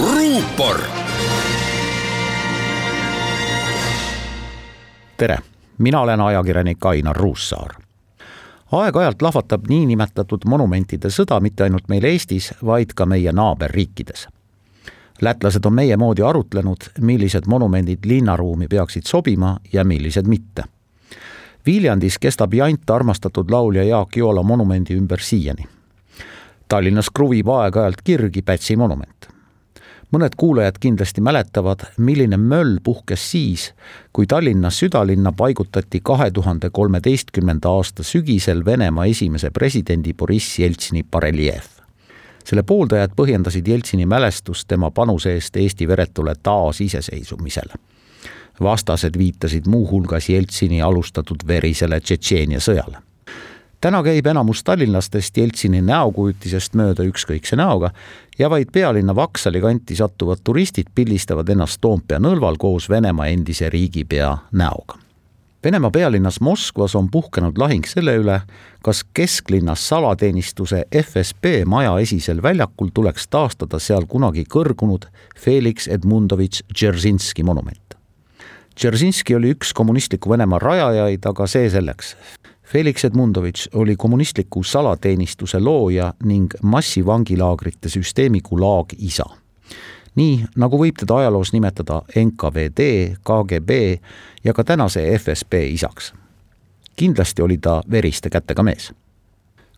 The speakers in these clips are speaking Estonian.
ruupor. tere, mina olen ajakirjanik Ainar Ruussaar. aeg-ajalt lahvatab niinimetatud monumentide sõda mitte ainult meil Eestis, vaid ka meie naaberriikides. lätlased on meie moodi arutlenud, millised monumendid linnaruumi peaksid sobima ja millised mitte. Viljandis kestab jant armastatud laulja Jaak Joola monumendi ümber siiani Tallinnas kruvib aeg-ajalt kirgi Pätsi monument. Mõned kuulajad kindlasti mäletavad, milline möll puhkes siis, kui Tallinna südalinna paigutati kahe tuhande kolmeteistkümnenda aasta sügisel Venemaa esimese presidendi Boriss Jeltsini bareljeef. selle pooldajad põhjendasid Jeltsini mälestust tema panuse eest Eesti veretule taasiseseisvumisele vastased viitasid muuhulgas Jeltsini alustatud verisele Tšetšeenia sõjale täna käib enamus tallinlastest Jeltsini näokujutisest mööda ükskõikse näoga ja vaid pealinna Vaksali kanti sattuvad turistid pildistavad ennast Toompea nõlval koos Venemaa endise riigipea näoga. Venemaa pealinnas Moskvas on puhkenud lahing selle üle, kas kesklinnas salateenistuse FSB maja esisel väljakul tuleks taastada seal kunagi kõrgunud Felix Edmundovitš Dzeržinski monument. Dzeržinski oli üks kommunistliku Venemaa rajajaid, aga see selleks. Felix Edmundovitš oli kommunistliku salateenistuse looja ning massivangilaagrite süsteemi Gulag isa. nii nagu võib teda ajaloos nimetada NKVD, KGB ja ka tänase FSB isaks. kindlasti oli ta veriste kätega mees.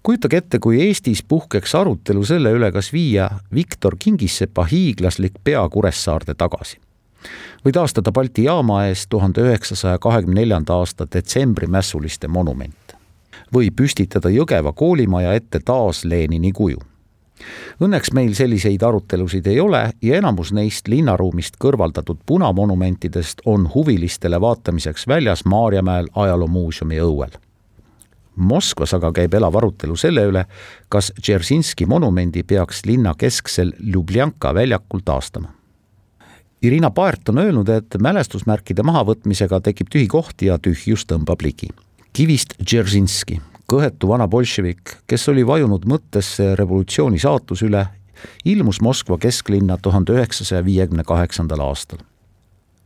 kujutage ette, kui Eestis puhkeks arutelu selle üle, kas viia Viktor Kingissepa hiiglaslik pea Kuressaarde tagasi või taastada Balti jaama ees tuhande üheksasaja kahekümne neljanda aasta detsembri mässuliste monument. Või püstitada Jõgeva koolimaja ette taas Lenini kuju. Õnneks meil selliseid arutelusid ei ole ja enamus neist linnaruumist kõrvaldatud punamonumentidest on huvilistele vaatamiseks väljas Maarjamäel ajaloomuuseumi õuel Moskvas aga käib elav arutelu selle üle, kas Dzeržinski monumendi peaks linna kesksel Ljubljanka väljakul taastama. Irina Paert on öelnud, et mälestusmärkide mahavõtmisega tekib tühi koht ja tühjus tõmbab ligi. Kivist Dzeržinski, kõhetu vana bolševik, kes oli vajunud mõttesse revolutsiooni saatuse üle, ilmus Moskva kesklinna tuhande üheksasaja viiekümne kaheksandal aastal.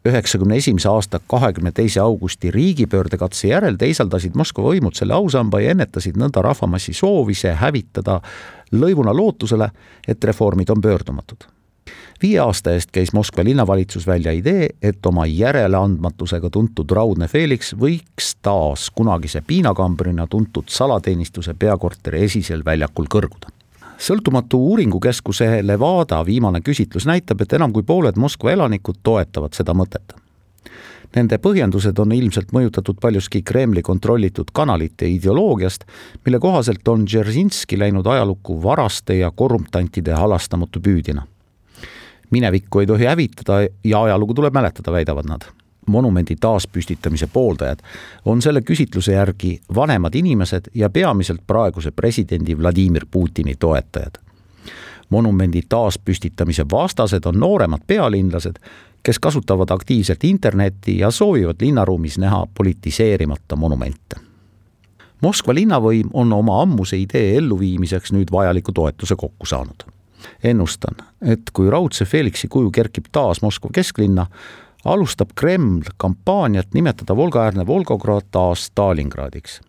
üheksakümne esimese aasta kahekümne teise augusti riigipöördekatse järel teisaldasid Moskva võimud selle ausamba ja ennetasid nõnda rahvamassi soovi see hävitada lõivuna lootusele, et reformid on pöördumatud viie aasta eest käis Moskva linnavalitsus välja idee, et oma järeleandmatusega tuntud Raudne Felix võiks taas kunagise piinakambrina tuntud salateenistuse peakorteri esisel väljakul kõrguda sõltumatu uuringukeskuse Levada viimane küsitlus näitab, et enam kui pooled Moskva elanikud toetavad seda mõtet. Nende põhjendused on ilmselt mõjutatud paljuski Kremli kontrollitud kanalite ideoloogiast, mille kohaselt on Dzeržinski läinud ajalukku varaste ja korruptantide halastamatu püüdjana minevikku ei tohi hävitada ja ajalugu tuleb mäletada, väidavad nad. monumendi taaspüstitamise pooldajad on selle küsitluse järgi vanemad inimesed ja peamiselt praeguse presidendi Vladimir Putini toetajad. monumendi taaspüstitamise vastased on nooremad pealinlased, kes kasutavad aktiivselt internetti ja soovivad linnaruumis näha politiseerimata monumente Moskva linnavõim on oma ammuse idee elluviimiseks nüüd vajaliku toetuse kokku saanud ennustan, et kui raudse Felixi kuju kerkib taas Moskva kesklinna, alustab Kreml kampaaniat nimetada Volga-äärne Volgograd taas Stalingradiks.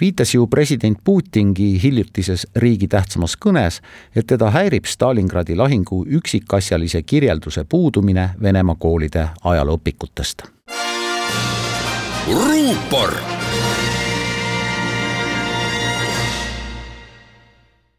viitas ju president Putingi hiljutises riigi tähtsamas kõnes, et teda häirib Stalingradi lahingu üksikasjalise kirjelduse puudumine Venemaa koolide ajalooõpikutest. ruupor